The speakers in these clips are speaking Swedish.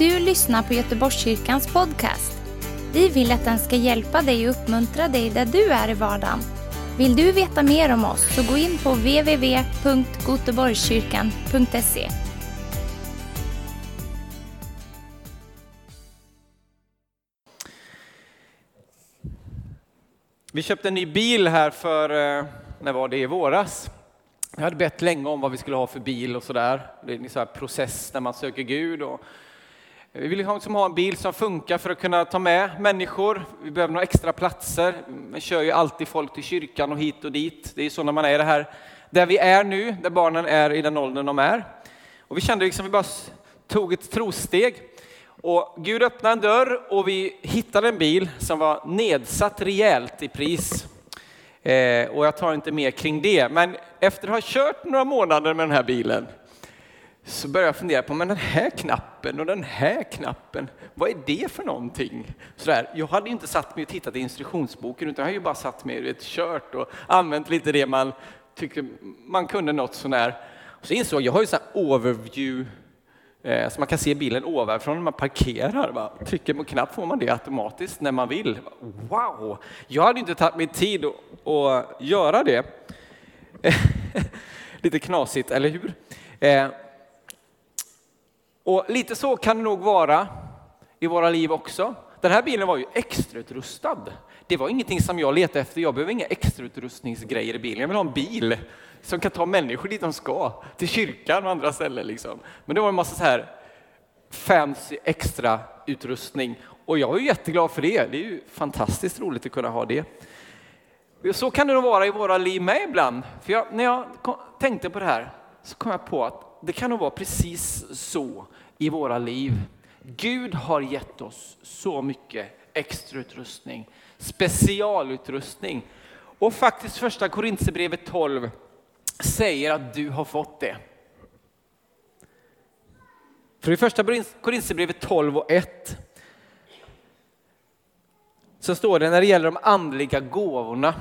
du lyssnar på Göteborgskyrkans podcast. Vi vill att den ska hjälpa dig och uppmuntra dig där du är i vardagen. Vill du veta mer om oss så gå in på www.goteborgskyrkan.se. Vi köpte en ny bil här för, eh, när var det, i våras. Jag hade bett länge om vad vi skulle ha för bil och sådär. Det är en sån här process när man söker Gud. Och vi vill liksom ha en bil som funkar för att kunna ta med människor. Vi behöver några extra platser. Man kör ju alltid folk till kyrkan och hit och dit. Det är så när man är det här, där vi är nu, där barnen är i den åldern de är. Och vi kände liksom, vi bara tog ett trosteg. Och Gud öppnade en dörr och vi hittade en bil som var nedsatt rejält i pris. Eh, och jag tar inte mer kring det, men efter att ha kört några månader med den här bilen så började jag fundera på, men den här knappen och den här knappen, vad är det för någonting? Sådär, jag hade inte satt mig och tittat i instruktionsboken, utan jag har ju bara satt mig och kört och använt lite det man tyckte man kunde något sånär. Så insåg jag, jag har ju så overview eh, så man kan se bilen ovanifrån när man parkerar. Va? Trycker på knapp får man det automatiskt när man vill. Wow! Jag hade inte tagit mig tid att göra det. lite knasigt, eller hur? Eh, och lite så kan det nog vara i våra liv också. Den här bilen var ju extrautrustad. Det var ingenting som jag letade efter. Jag behöver inga extrautrustningsgrejer i bilen. Jag vill ha en bil som kan ta människor dit de ska, till kyrkan och andra ställen. Liksom. Men det var en massa så här fancy extra utrustning och jag är jätteglad för det. Det är ju fantastiskt roligt att kunna ha det. Så kan det nog vara i våra liv med ibland. För jag, när jag tänkte på det här så kom jag på att det kan nog vara precis så i våra liv. Gud har gett oss så mycket extrautrustning, specialutrustning. Och faktiskt första Korintierbrevet 12 säger att du har fått det. För i första Korintierbrevet 12 och 1 så står det när det gäller de andliga gåvorna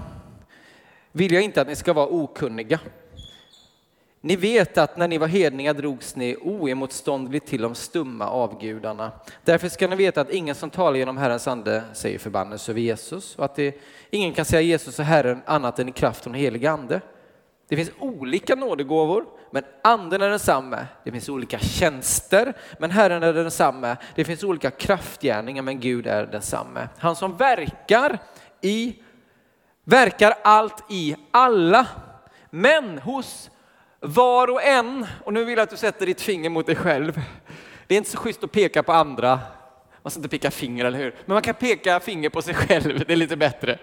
vill jag inte att ni ska vara okunniga. Ni vet att när ni var hedningar drogs ni oemotståndligt till de stumma avgudarna. Därför ska ni veta att ingen som talar genom Herrens ande säger förbannelse över Jesus och att det, ingen kan säga Jesus och Herren annat än i kraft av den helige ande. Det finns olika nådegåvor, men anden är densamme. Det finns olika tjänster, men Herren är densamme. Det finns olika kraftgärningar, men Gud är densamme. Han som verkar i, verkar allt i alla, men hos var och en. Och nu vill jag att du sätter ditt finger mot dig själv. Det är inte så schysst att peka på andra, man ska inte peka finger, eller hur? Men man kan peka finger på sig själv, det är lite bättre.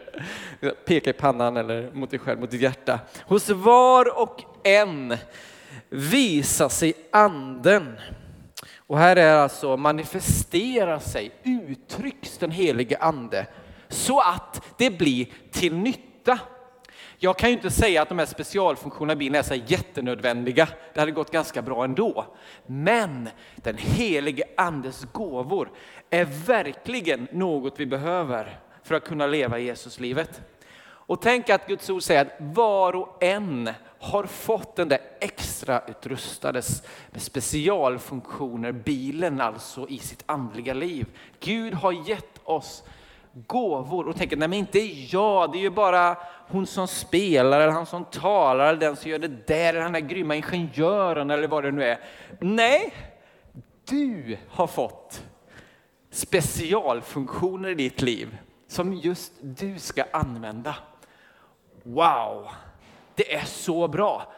Peka i pannan eller mot dig själv, mot ditt hjärta. Hos var och en visar sig anden. Och här är alltså manifestera sig, uttrycks den helige ande så att det blir till nytta. Jag kan ju inte säga att de här specialfunktionerna i bilen är så jättenödvändiga. Det hade gått ganska bra ändå. Men den helige andes gåvor är verkligen något vi behöver för att kunna leva Jesuslivet. Och tänk att Guds ord säger att var och en har fått den där extra utrustades med specialfunktioner, bilen alltså i sitt andliga liv. Gud har gett oss gåvor och tänker, nej men inte jag, det är ju bara hon som spelar eller han som talar eller den som gör det där, eller den där grymma ingenjören eller vad det nu är. Nej, du har fått specialfunktioner i ditt liv som just du ska använda. Wow, det är så bra.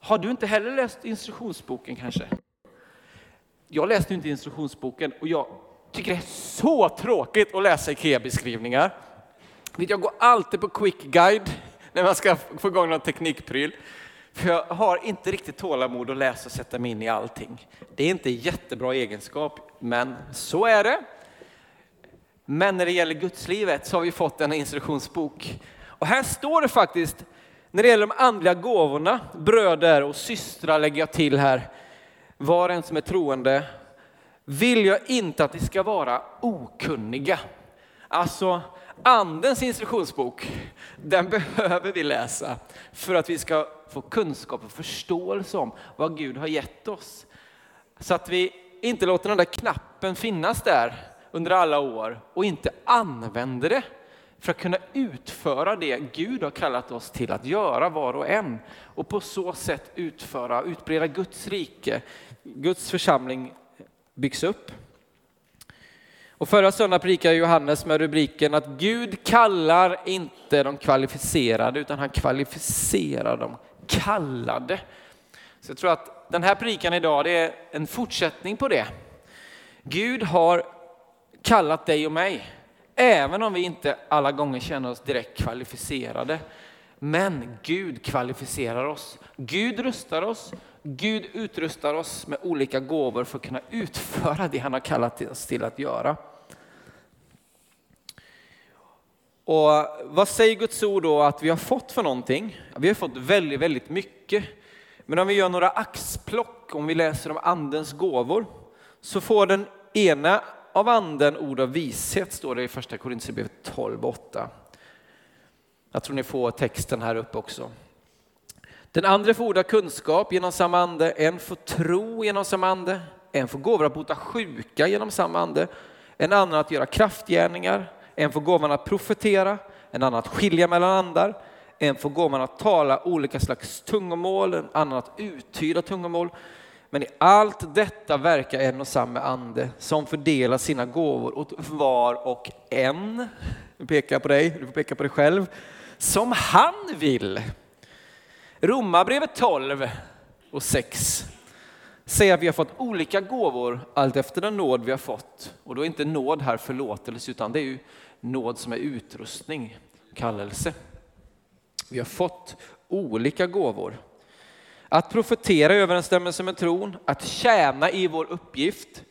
Har du inte heller läst instruktionsboken kanske? Jag läste inte instruktionsboken och jag tycker det är så tråkigt att läsa IKEA-beskrivningar. Jag går alltid på quick guide när man ska få igång någon teknikpryl. För jag har inte riktigt tålamod att läsa och sätta mig in i allting. Det är inte jättebra egenskap, men så är det. Men när det gäller gudslivet så har vi fått en instruktionsbok. Och här står det faktiskt, när det gäller de andliga gåvorna, bröder och systrar lägger jag till här, var en som är troende, vill jag inte att ni ska vara okunniga. Alltså, andens instruktionsbok, den behöver vi läsa för att vi ska få kunskap och förståelse om vad Gud har gett oss. Så att vi inte låter den där knappen finnas där under alla år och inte använder det för att kunna utföra det Gud har kallat oss till att göra var och en och på så sätt utföra, utbreda Guds rike. Guds församling byggs upp. Och förra söndagen predikade Johannes med rubriken att Gud kallar inte de kvalificerade utan han kvalificerar de kallade. Så jag tror att den här predikan idag det är en fortsättning på det. Gud har kallat dig och mig, även om vi inte alla gånger känner oss direkt kvalificerade. Men Gud kvalificerar oss. Gud rustar oss. Gud utrustar oss med olika gåvor för att kunna utföra det han har kallat oss till att göra. Och vad säger Guds ord då att vi har fått för någonting? Vi har fått väldigt, väldigt mycket. Men om vi gör några axplock, om vi läser om andens gåvor, så får den ena av anden ord av vishet, står det i första Korintierbrevet 12.8. Jag tror ni får texten här uppe också. Den andra får kunskap genom samma ande, en får tro genom samma ande, en får gåvor att bota sjuka genom samma ande, en annan att göra kraftgärningar, en får gåvan att profetera, en annan att skilja mellan andar, en får gåvan att tala olika slags tungomål, en annan att uttyda tungomål. Men i allt detta verkar en och samma ande som fördelar sina gåvor åt var och en. Nu pekar jag på dig, du får peka på dig själv. Som han vill. Romarbrevet 12 och 6 säger att vi har fått olika gåvor allt efter den nåd vi har fått. Och då är inte nåd här förlåtelse utan det är ju nåd som är utrustning, kallelse. Vi har fått olika gåvor. Att profetera i överensstämmelse med tron, att tjäna i vår uppgift,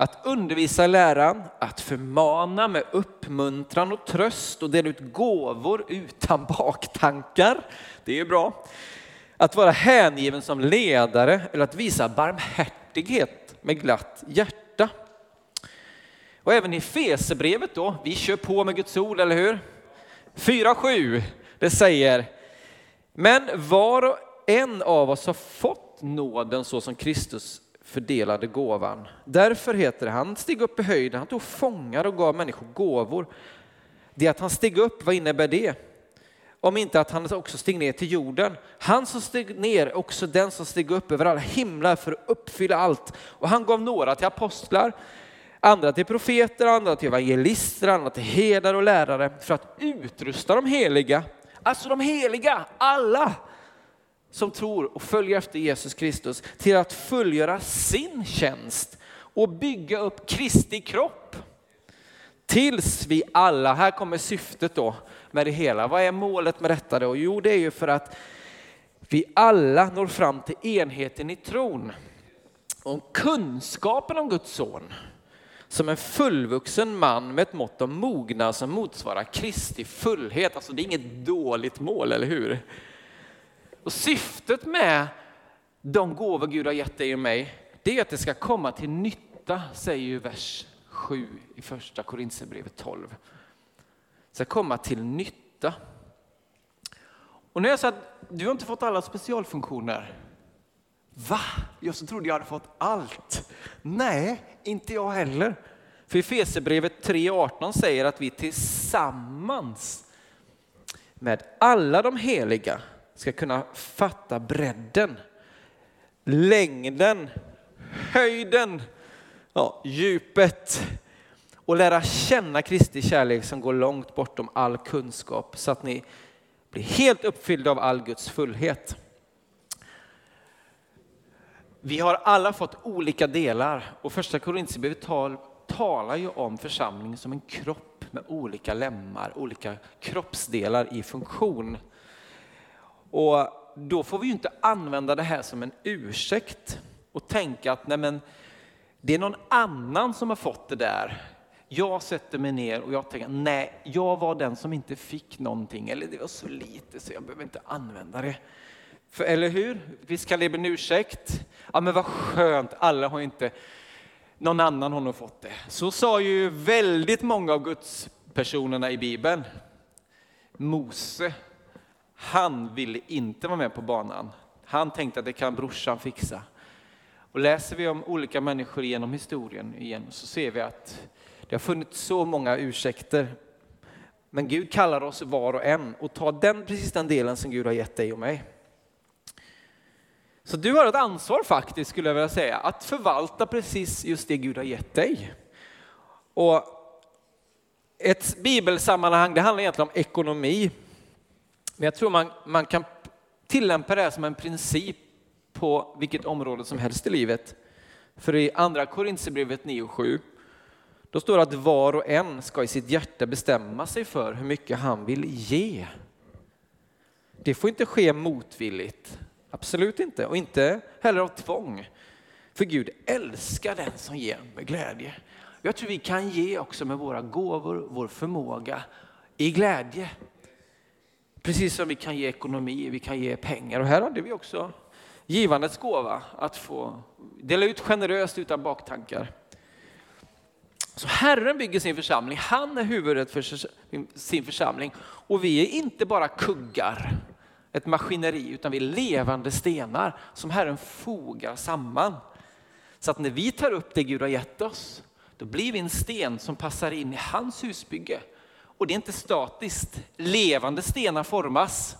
att undervisa i läran, att förmana med uppmuntran och tröst och dela ut gåvor utan baktankar. Det är bra. Att vara hängiven som ledare eller att visa barmhärtighet med glatt hjärta. Och även i Fesebrevet då, vi kör på med Guds ord, eller hur? 4.7, det säger, men var och en av oss har fått nåden så som Kristus fördelade gåvan. Därför heter det, han steg upp i höjden, han tog fångar och gav människor gåvor. Det att han steg upp, vad innebär det? Om inte att han också steg ner till jorden. Han som steg ner, också den som steg upp över alla himlar för att uppfylla allt. Och han gav några till apostlar, andra till profeter, andra till evangelister, andra till herdar och lärare för att utrusta de heliga. Alltså de heliga, alla som tror och följer efter Jesus Kristus till att fullgöra sin tjänst och bygga upp Kristi kropp. Tills vi alla, här kommer syftet då med det hela. Vad är målet med detta då? Jo, det är ju för att vi alla når fram till enheten i tron. Om kunskapen om Guds son som en fullvuxen man med ett mått av mognad som motsvarar Kristi fullhet. Alltså det är inget dåligt mål, eller hur? Och syftet med de gåvor Gud har gett dig och mig, det är att det ska komma till nytta, säger ju vers 7 i första Korintierbrevet 12. Det ska komma till nytta. Och när jag sa att du har inte fått alla specialfunktioner. Va? Jag så trodde jag hade fått allt. Nej, inte jag heller. För Efesierbrevet 3.18 säger att vi tillsammans med alla de heliga ska kunna fatta bredden, längden, höjden, ja, djupet och lära känna Kristi kärlek som går långt bortom all kunskap så att ni blir helt uppfyllda av all Guds fullhet. Vi har alla fått olika delar och första Korintierbrevet talar ju om församlingen som en kropp med olika lemmar, olika kroppsdelar i funktion. Och då får vi ju inte använda det här som en ursäkt och tänka att nej men, det är någon annan som har fått det där. Jag sätter mig ner och jag tänker nej, jag var den som inte fick någonting eller det var så lite så jag behöver inte använda det. För, eller hur? Visst kan det bli en ursäkt? Ja men vad skönt, alla har inte, någon annan har nog fått det. Så sa ju väldigt många av Guds personerna i Bibeln. Mose han ville inte vara med på banan. Han tänkte att det kan brorsan fixa. Och läser vi om olika människor genom historien igen så ser vi att det har funnits så många ursäkter. Men Gud kallar oss var och en och ta den, precis den delen som Gud har gett dig och mig. Så du har ett ansvar faktiskt, skulle jag vilja säga, att förvalta precis just det Gud har gett dig. Och ett bibelsammanhang, det handlar egentligen om ekonomi. Men jag tror man, man kan tillämpa det här som en princip på vilket område som helst i livet. För i andra Korintierbrevet 9 och 7, då står det att var och en ska i sitt hjärta bestämma sig för hur mycket han vill ge. Det får inte ske motvilligt, absolut inte, och inte heller av tvång. För Gud älskar den som ger med glädje. Jag tror vi kan ge också med våra gåvor, vår förmåga, i glädje. Precis som vi kan ge ekonomi, vi kan ge pengar. Och här hade vi också givandets gåva, att få dela ut generöst utan baktankar. Så Herren bygger sin församling, han är huvudet för sin församling. Och vi är inte bara kuggar, ett maskineri, utan vi är levande stenar som Herren fogar samman. Så att när vi tar upp det Gud har gett oss, då blir vi en sten som passar in i hans husbygge. Och det är inte statiskt, levande stenar formas.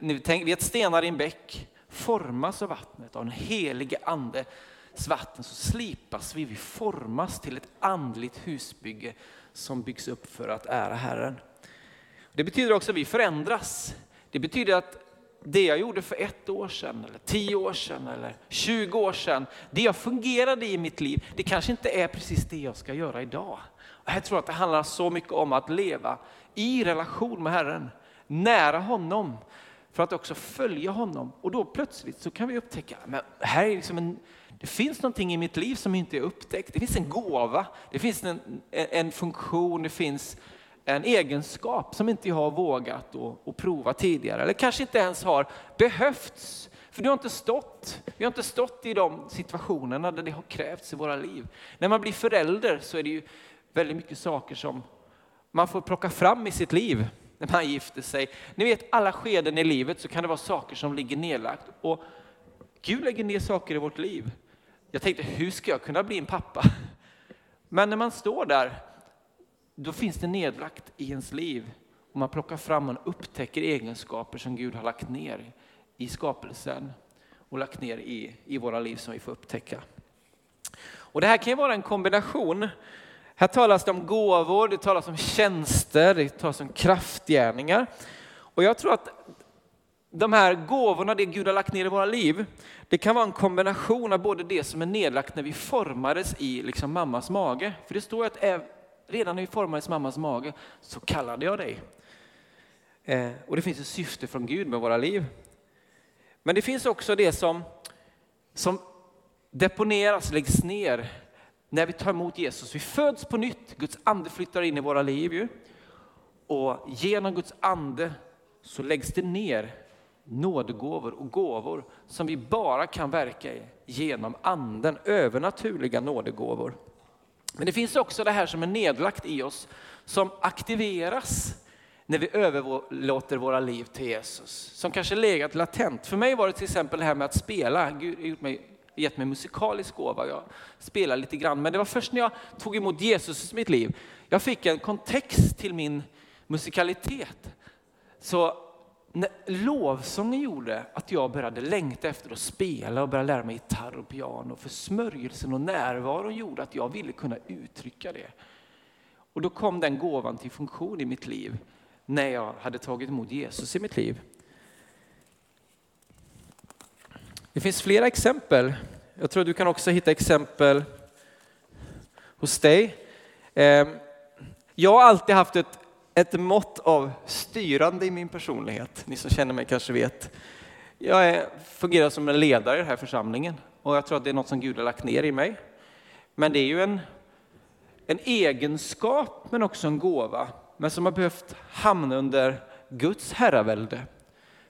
Ni vet stenar i en bäck, formas av vattnet, av den helige andes vatten så slipas vi, vi formas till ett andligt husbygge som byggs upp för att ära Herren. Det betyder också att vi förändras. Det betyder att det jag gjorde för ett år sedan, eller tio år sedan, eller 20 år sedan, det jag fungerade i mitt liv, det kanske inte är precis det jag ska göra idag. Jag tror att det handlar så mycket om att leva i relation med Herren, nära honom, för att också följa honom. Och då plötsligt så kan vi upptäcka, men här är liksom en, det finns någonting i mitt liv som inte är upptäckt. Det finns en gåva, det finns en, en funktion, det finns en egenskap som inte jag har vågat att prova tidigare. Eller kanske inte ens har behövts. För du har inte stått, vi har inte stått i de situationerna där det har krävts i våra liv. När man blir förälder så är det ju väldigt mycket saker som man får plocka fram i sitt liv när man gifter sig. Ni vet alla skeden i livet så kan det vara saker som ligger nedlagt. Och Gud lägger ner saker i vårt liv. Jag tänkte, hur ska jag kunna bli en pappa? Men när man står där, då finns det nedlagt i ens liv. Och man plockar fram och upptäcker egenskaper som Gud har lagt ner i skapelsen och lagt ner i, i våra liv som vi får upptäcka. Och det här kan ju vara en kombination här talas det om gåvor, det talas om tjänster, det talas om kraftgärningar. Och jag tror att de här gåvorna, det Gud har lagt ner i våra liv, det kan vara en kombination av både det som är nedlagt när vi formades i liksom mammas mage. För det står att redan när vi formades i mammas mage så kallade jag dig. Eh, och det finns ett syfte från Gud med våra liv. Men det finns också det som, som deponeras, läggs ner när vi tar emot Jesus. Vi föds på nytt, Guds ande flyttar in i våra liv. Ju. Och genom Guds ande så läggs det ner nådegåvor och gåvor som vi bara kan verka i genom anden, övernaturliga nådegåvor. Men det finns också det här som är nedlagt i oss som aktiveras när vi överlåter våra liv till Jesus. Som kanske legat latent. För mig var det till exempel det här med att spela. Gud har gjort mig gett mig musikalisk gåva. Jag spelar lite grann, men det var först när jag tog emot Jesus i mitt liv, jag fick en kontext till min musikalitet. Så när lovsången gjorde att jag började längta efter att spela och började lära mig gitarr och piano, för smörjelsen och närvaron gjorde att jag ville kunna uttrycka det. Och då kom den gåvan till funktion i mitt liv när jag hade tagit emot Jesus i mitt liv. Det finns flera exempel. Jag tror du kan också hitta exempel hos dig. Ehm, jag har alltid haft ett, ett mått av styrande i min personlighet. Ni som känner mig kanske vet. Jag är, fungerar som en ledare i den här församlingen och jag tror att det är något som Gud har lagt ner i mig. Men det är ju en, en egenskap men också en gåva, men som har behövt hamna under Guds herravälde.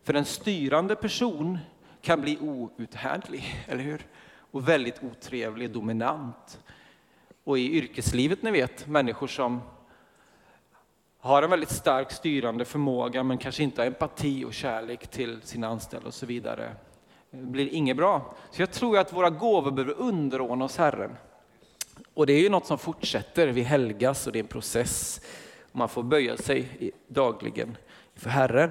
För en styrande person kan bli outhärdlig, eller hur? Och väldigt otrevlig, dominant. Och i yrkeslivet, ni vet, människor som har en väldigt stark styrande förmåga men kanske inte har empati och kärlek till sina anställda och så vidare. Det blir inget bra. Så jag tror att våra gåvor behöver underordna oss Herren. Och det är ju något som fortsätter. Vi helgas och det är en process. Man får böja sig dagligen för Herren.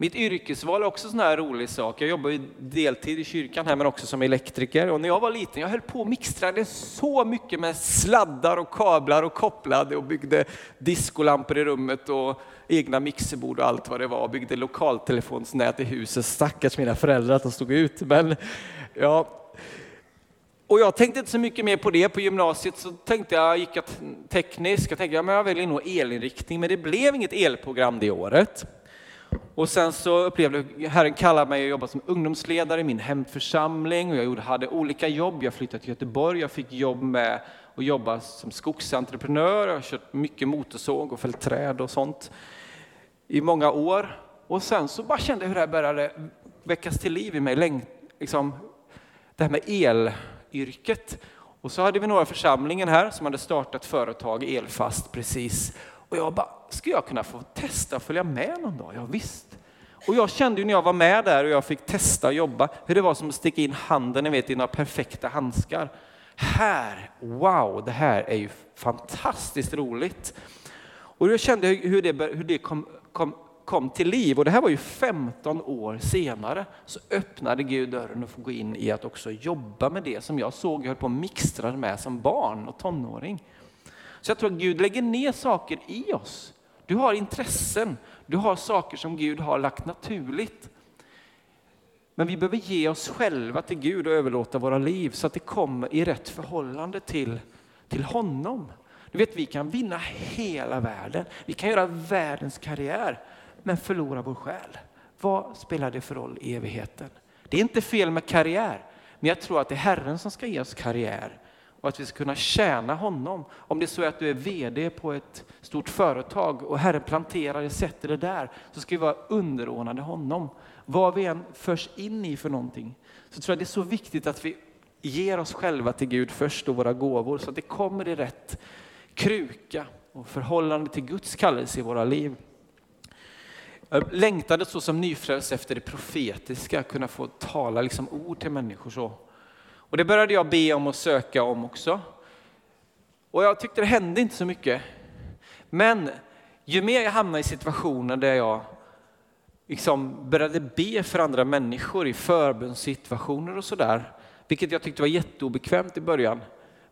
Mitt yrkesval är också en sån här rolig sak. Jag jobbar ju deltid i kyrkan här men också som elektriker. Och när jag var liten, jag höll på och mixtrade så mycket med sladdar och kablar och kopplade och byggde diskolampor i rummet och egna mixerbord och allt vad det var. Byggde lokaltelefonsnät i huset. Stackars mina föräldrar att de stod ut. Men ja, och jag tänkte inte så mycket mer på det. På gymnasiet så tänkte jag, gick jag teknisk, jag tänkte ja, men jag väljer nog elinriktning, men det blev inget elprogram det året. Och sen så upplevde Herren kallade mig att jobba som ungdomsledare i min hemförsamling och jag hade olika jobb. Jag flyttade till Göteborg, jag fick jobb med att jobba som skogsentreprenör, jag har kört mycket motorsåg och fällt träd och sånt i många år. Och sen så bara kände jag hur det här började väckas till liv i mig, liksom, det här med elyrket. Och så hade vi några församlingen här som hade startat företag, Elfast, precis. Och jag bara, ska jag kunna få testa att följa med någon dag? Ja, visst. Och jag kände ju när jag var med där och jag fick testa att jobba, hur det var som att sticka in handen ni vet, i några perfekta handskar. Här, wow, det här är ju fantastiskt roligt. Och jag kände hur det, hur det kom, kom, kom till liv. Och det här var ju 15 år senare. Så öppnade Gud dörren och få gå in i att också jobba med det som jag såg jag höll på och mixtrade med som barn och tonåring. Så jag tror att Gud lägger ner saker i oss. Du har intressen, du har saker som Gud har lagt naturligt. Men vi behöver ge oss själva till Gud och överlåta våra liv så att det kommer i rätt förhållande till, till honom. Du vet, vi kan vinna hela världen, vi kan göra världens karriär, men förlora vår själ. Vad spelar det för roll i evigheten? Det är inte fel med karriär, men jag tror att det är Herren som ska ge oss karriär och att vi ska kunna tjäna honom. Om det är så att du är VD på ett stort företag och Herren planterar och sätter det där, så ska vi vara underordnade honom. Vad vi än förs in i för någonting, så tror jag det är så viktigt att vi ger oss själva till Gud först och våra gåvor, så att det kommer i rätt kruka och förhållande till Guds kallelse i våra liv. Jag längtade så som nyfrälst efter det profetiska, kunna få tala liksom ord till människor så. Och det började jag be om och söka om också. Och jag tyckte det hände inte så mycket. Men ju mer jag hamnade i situationer där jag liksom började be för andra människor i förbundssituationer och sådär, vilket jag tyckte var jätteobekvämt i början.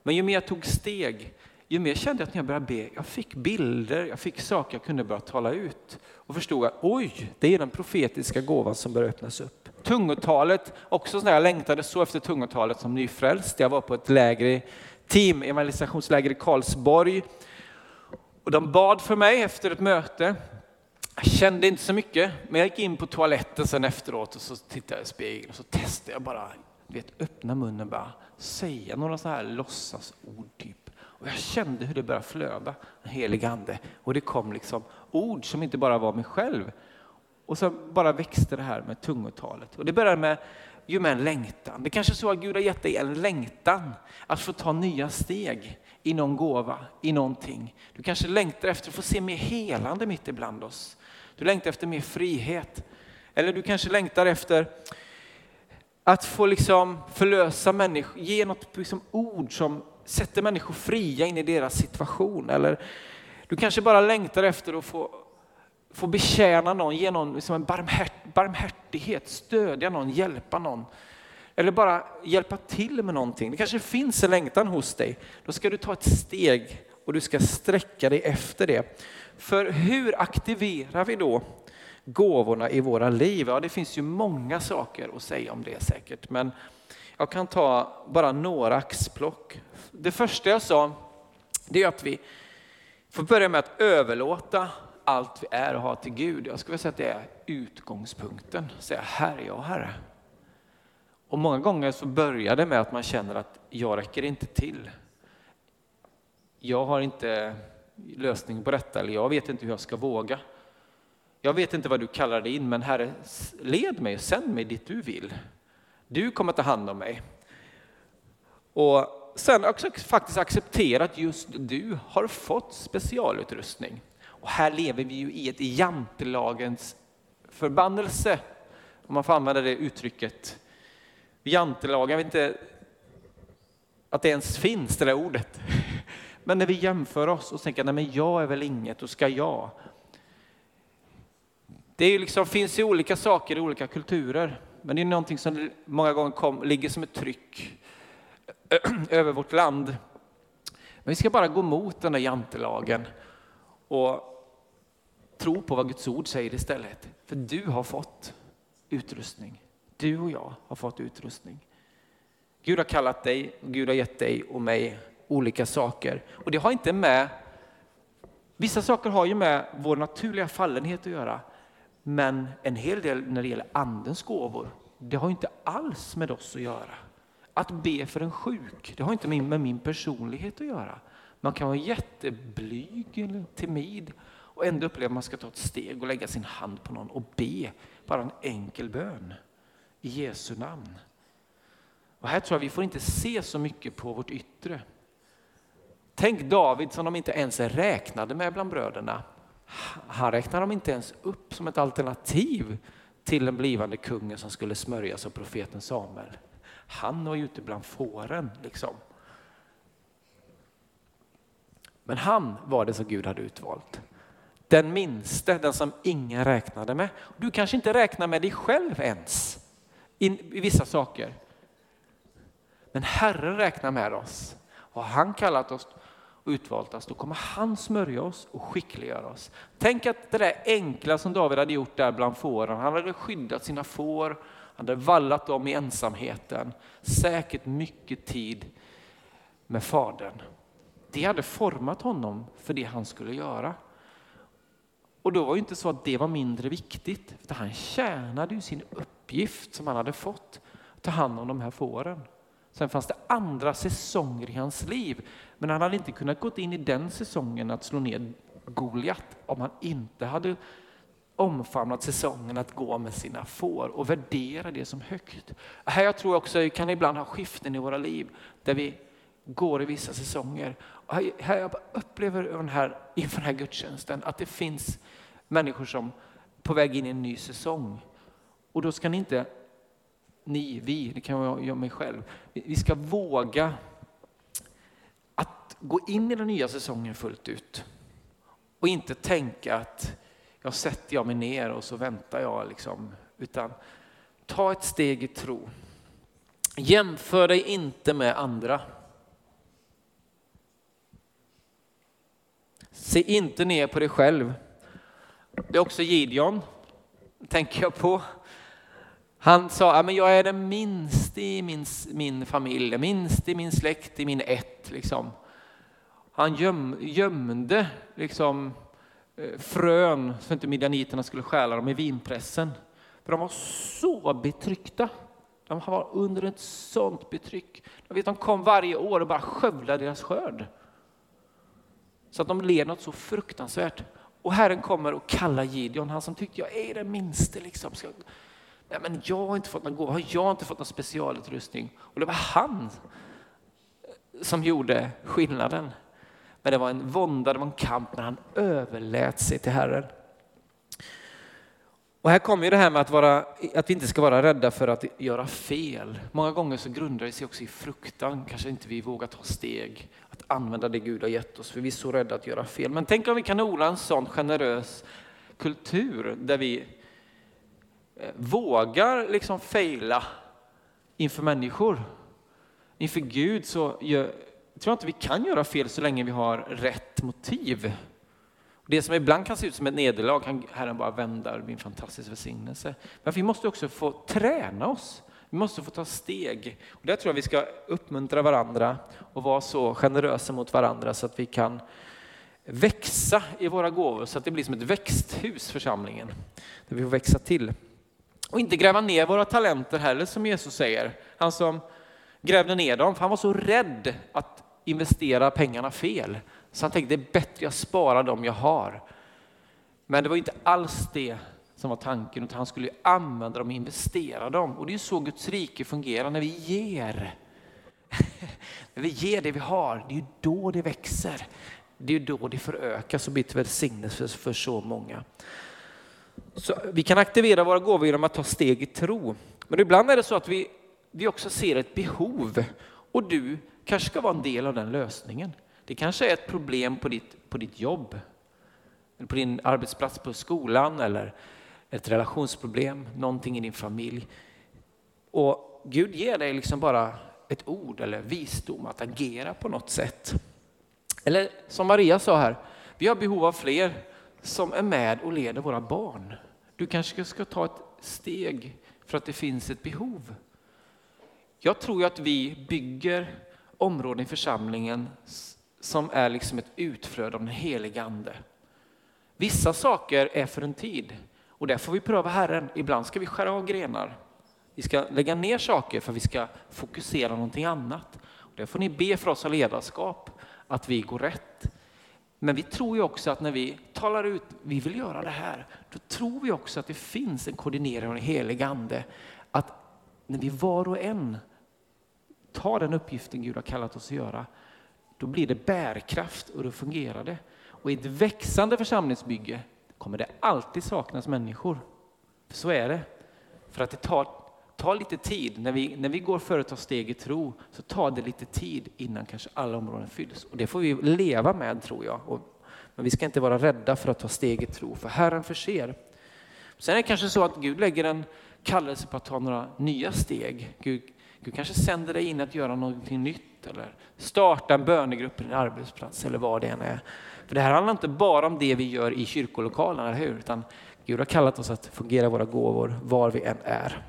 Men ju mer jag tog steg, ju mer kände jag att när jag började be, jag fick bilder, jag fick saker jag kunde börja tala ut och förstod att oj, det är den profetiska gåvan som börjar öppnas upp. Tungotalet, också sådär, jag längtade så efter tungotalet som nyfrälst. Jag var på ett läger, team, evangelisationsläger i Karlsborg och de bad för mig efter ett möte. Jag kände inte så mycket, men jag gick in på toaletten sen efteråt och så tittade jag i spegeln och så testade jag bara, vet, öppna munnen bara, säga några så här låtsasord typ. Och jag kände hur det började flöda, den helige ande. Och det kom liksom ord som inte bara var mig själv. Och så bara växte det här med tungotalet. Och det började med, ju med en längtan. Det kanske är så att Gud har gett dig en längtan att få ta nya steg i någon gåva, i någonting. Du kanske längtar efter att få se mer helande mitt ibland oss. Du längtar efter mer frihet. Eller du kanske längtar efter att få liksom förlösa människor, ge något liksom ord som sätter människor fria in i deras situation. Eller du kanske bara längtar efter att få, få betjäna någon, ge någon liksom en barmhärt, barmhärtighet, stödja någon, hjälpa någon. Eller bara hjälpa till med någonting. Det kanske finns en längtan hos dig. Då ska du ta ett steg och du ska sträcka dig efter det. För hur aktiverar vi då gåvorna i våra liv? Ja, det finns ju många saker att säga om det säkert, men jag kan ta bara några axplock. Det första jag sa, det är att vi får börja med att överlåta allt vi är och har till Gud. Jag skulle säga att det är utgångspunkten. Säga, här är jag Herre. Och många gånger så börjar det med att man känner att jag räcker inte till. Jag har inte lösning på detta, eller jag vet inte hur jag ska våga. Jag vet inte vad du kallar det in, men Herre, led mig och sänd mig dit du vill. Du kommer ta hand om mig. Och sen också faktiskt acceptera att just du har fått specialutrustning. Och här lever vi ju i ett jantelagens förbannelse, om man får använda det uttrycket. jantelagen, jag vet inte att det ens finns det där ordet. Men när vi jämför oss och tänker, nej men jag är väl inget, och ska jag? Det är liksom, finns ju olika saker i olika kulturer, men det är någonting som många gånger kom, ligger som ett tryck över vårt land. Men vi ska bara gå mot den där jantelagen och tro på vad Guds ord säger istället. För du har fått utrustning. Du och jag har fått utrustning. Gud har kallat dig, och Gud har gett dig och mig olika saker. Och det har inte med, vissa saker har ju med vår naturliga fallenhet att göra. Men en hel del när det gäller andens gåvor, det har inte alls med oss att göra. Att be för en sjuk, det har inte med min personlighet att göra. Man kan vara jätteblyg eller timid och ändå upplever att man ska ta ett steg och lägga sin hand på någon och be bara en enkel bön i Jesu namn. Och här tror jag vi får inte se så mycket på vårt yttre. Tänk David som de inte ens räknade med bland bröderna. Han räknade dem inte ens upp som ett alternativ till den blivande kungen som skulle smörjas av profeten Samuel. Han var ju ute bland fåren liksom. Men han var det som Gud hade utvalt. Den minste, den som ingen räknade med. Du kanske inte räknar med dig själv ens i, i vissa saker. Men Herren räknar med oss. Och han kallat oss och utvalt oss, då kommer han smörja oss och skickliggöra oss. Tänk att det där enkla som David hade gjort där bland fåren, han hade skyddat sina får, han hade vallat dem i ensamheten, säkert mycket tid med Fadern. Det hade format honom för det han skulle göra. Och då var det inte så att det var mindre viktigt, för han tjänade ju sin uppgift som han hade fått, att ta hand om de här fåren. Sen fanns det andra säsonger i hans liv, men han hade inte kunnat gå in i den säsongen att slå ner Goliat om han inte hade omfamnat säsongen att gå med sina får och värdera det som högt. Här jag tror också vi kan ibland ha skiften i våra liv där vi går i vissa säsonger. Här jag upplever den här, inför den här gudstjänsten att det finns människor som är på väg in i en ny säsong. Och då ska ni inte, ni, vi, det kan vara jag mig själv, vi ska våga att gå in i den nya säsongen fullt ut. Och inte tänka att jag sätter jag mig ner och så väntar jag. Liksom. Utan ta ett steg i tro. Jämför dig inte med andra. Se inte ner på dig själv. Det är också Gideon, tänker jag på. Han sa, jag är den minste i min, min familj, minst i min släkt, i min ett. Liksom. Han göm, gömde liksom, eh, frön så inte midjaniterna skulle stjäla dem i vinpressen. För de var så betryckta. De var under ett sånt betryck. De, vet, de kom varje år och bara skövlade deras skörd. Så att de led något så fruktansvärt. Och Herren kommer och kallar Gideon, han som tyckte jag är den minste. Liksom. Ska, nej, men jag har inte fått någon gåva, jag har inte fått någon specialutrustning. Och det var han som gjorde skillnaden. Men det var en vånda, det var en kamp, men han överlät sig till Herren. Och här kommer ju det här med att, vara, att vi inte ska vara rädda för att göra fel. Många gånger så grundar det sig också i fruktan, kanske inte vi vågar ta steg, att använda det Gud har gett oss, för vi är så rädda att göra fel. Men tänk om vi kan odla en sån generös kultur där vi eh, vågar liksom fejla inför människor. Inför Gud så gör, tror jag inte vi kan göra fel så länge vi har rätt motiv. Det som ibland kan se ut som ett nederlag kan Herren bara vända och bli en fantastisk välsignelse. Men vi måste också få träna oss. Vi måste få ta steg. Och där tror jag vi ska uppmuntra varandra och vara så generösa mot varandra så att vi kan växa i våra gåvor så att det blir som ett växthus församlingen. Där vi får växa till. Och inte gräva ner våra talenter heller som Jesus säger. Han som grävde ner dem, för han var så rädd att investera pengarna fel. Så han tänkte det är bättre jag sparar dem jag har. Men det var inte alls det som var tanken, utan han skulle använda dem och investera dem. Och det är så Guds rike fungerar när vi ger. när vi ger det vi har, det är då det växer. Det är då det förökas och blir till välsignelse för så många. Så vi kan aktivera våra gåvor genom att ta steg i tro. Men ibland är det så att vi vi också ser ett behov och du kanske ska vara en del av den lösningen. Det kanske är ett problem på ditt, på ditt jobb, eller på din arbetsplats på skolan eller ett relationsproblem, någonting i din familj. Och Gud ger dig liksom bara ett ord eller visdom att agera på något sätt. Eller som Maria sa här, vi har behov av fler som är med och leder våra barn. Du kanske ska ta ett steg för att det finns ett behov. Jag tror att vi bygger områden i församlingen som är liksom ett utflöde av den heliga Ande. Vissa saker är för en tid och där får vi pröva Herren. Ibland ska vi skära av grenar. Vi ska lägga ner saker för att vi ska fokusera någonting annat. Och där får ni be för oss av ledarskap att vi går rätt. Men vi tror ju också att när vi talar ut, vi vill göra det här, då tror vi också att det finns en koordinering av den helige Ande. Att när vi var och en tar den uppgiften Gud har kallat oss att göra, då blir det bärkraft och då fungerar det. Och i ett växande församlingsbygge kommer det alltid saknas människor. För så är det. För att det tar, tar lite tid. När vi, när vi går före och tar steg i tro så tar det lite tid innan kanske alla områden fylls. Och det får vi leva med tror jag. Och, men vi ska inte vara rädda för att ta steg i tro, för Herren förser. Sen är det kanske så att Gud lägger en kallelse på att ta några nya steg. Gud, Gud kanske sänder dig in att göra någonting nytt eller starta en bönegrupp på din arbetsplats eller vad det än är. För det här handlar inte bara om det vi gör i kyrkolokalen, eller hur? Utan Gud har kallat oss att fungera våra gåvor var vi än är.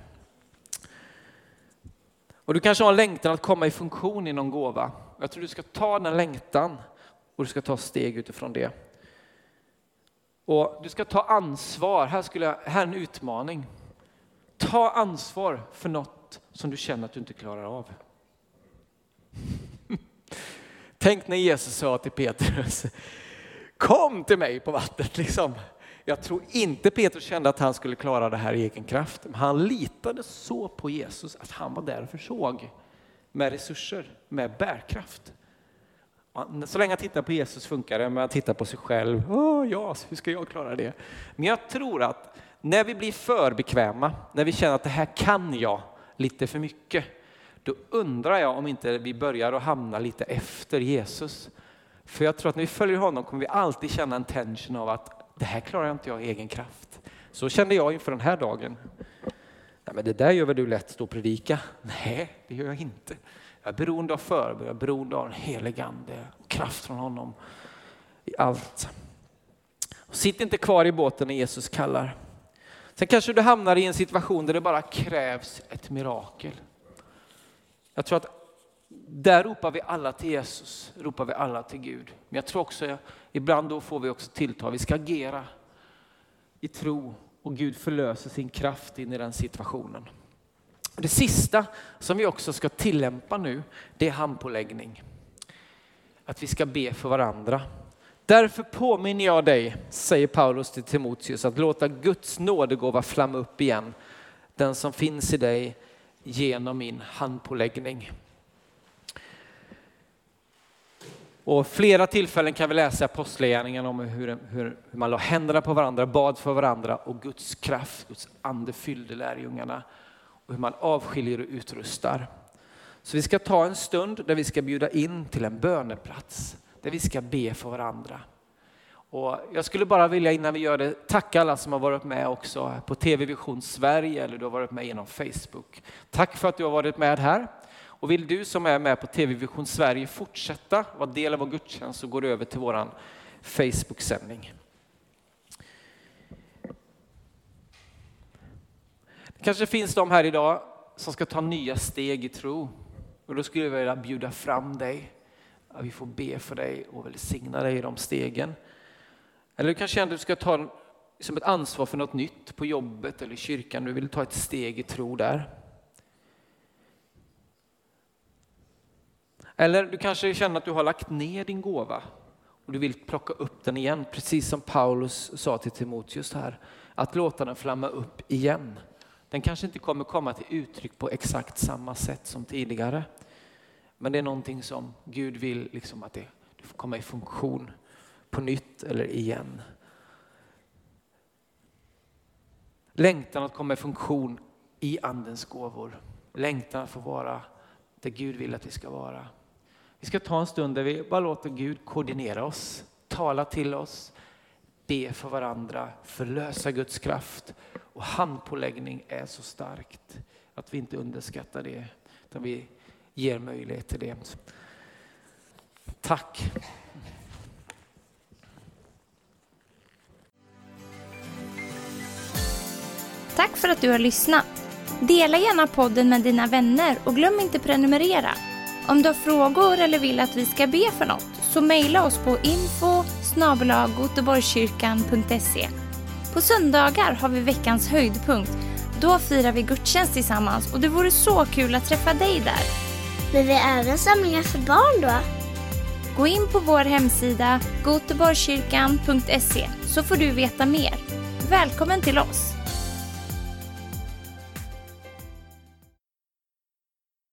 Och du kanske har en längtan att komma i funktion i någon gåva. Jag tror du ska ta den längtan och du ska ta steg utifrån det. Och du ska ta ansvar. Här, skulle jag, här är en utmaning. Ta ansvar för något som du känner att du inte klarar av. Tänk när Jesus sa till Petrus, kom till mig på vattnet. Liksom. Jag tror inte Petrus kände att han skulle klara det här i egen kraft. Men han litade så på Jesus att han var där och försåg med resurser, med bärkraft. Så länge han tittar på Jesus funkar det, men han tittar på sig själv. Oh, ja, hur ska jag klara det? Men jag tror att när vi blir för bekväma, när vi känner att det här kan jag lite för mycket, då undrar jag om inte vi börjar att hamna lite efter Jesus. För jag tror att när vi följer honom kommer vi alltid känna en tension av att det här klarar jag inte jag i egen kraft. Så kände jag inför den här dagen. Nej, men det där gör väl du lätt, stå och predika? Nej, det gör jag inte. Jag är beroende av förbön, jag är beroende av den helig Ande, kraft från honom i allt. Sitt inte kvar i båten när Jesus kallar. Sen kanske du hamnar i en situation där det bara krävs ett mirakel. Jag tror att där ropar vi alla till Jesus, ropar vi alla till Gud. Men jag tror också, att ibland då får vi också tillta, vi ska agera i tro och Gud förlöser sin kraft in i den situationen. Det sista som vi också ska tillämpa nu, det är handpåläggning. Att vi ska be för varandra. Därför påminner jag dig, säger Paulus till Timoteus, att låta Guds nådegåva flamma upp igen. Den som finns i dig genom min handpåläggning. Och flera tillfällen kan vi läsa Apostlagärningarna om hur, hur, hur man la händerna på varandra, bad för varandra och Guds kraft, Guds ande fyllde lärjungarna och hur man avskiljer och utrustar. Så vi ska ta en stund där vi ska bjuda in till en böneplats där vi ska be för varandra. Och jag skulle bara vilja innan vi gör det tacka alla som har varit med också på TV Vision Sverige eller du har varit med genom Facebook. Tack för att du har varit med här. Och vill du som är med på TV Vision Sverige fortsätta vara del av vår gudstjänst så går du över till vår Facebook-sändning. Det kanske finns de här idag som ska ta nya steg i tro. Och då skulle jag vilja bjuda fram dig. Att vi får be för dig och välsigna dig i de stegen. Eller du kanske känner att du ska ta som ett ansvar för något nytt på jobbet eller i kyrkan. Du vill ta ett steg i tro där. Eller du kanske känner att du har lagt ner din gåva och du vill plocka upp den igen, precis som Paulus sa till Timoteus här. Att låta den flamma upp igen. Den kanske inte kommer komma till uttryck på exakt samma sätt som tidigare. Men det är någonting som Gud vill liksom att det, det får komma i funktion på nytt eller igen. Längtan att komma i funktion i andens gåvor. längtan att få vara där Gud vill att vi ska vara. Vi ska ta en stund där vi bara låter Gud koordinera oss, tala till oss, be för varandra, förlösa Guds kraft. Och handpåläggning är så starkt att vi inte underskattar det, utan vi ger möjlighet till det. Tack. Tack för att du har lyssnat. Dela gärna podden med dina vänner och glöm inte prenumerera. Om du har frågor eller vill att vi ska be för något så mejla oss på info På söndagar har vi veckans höjdpunkt. Då firar vi gudstjänst tillsammans och det vore så kul att träffa dig där. Men vi har även samlingar för barn då? Gå in på vår hemsida goteborgskyrkan.se så får du veta mer. Välkommen till oss!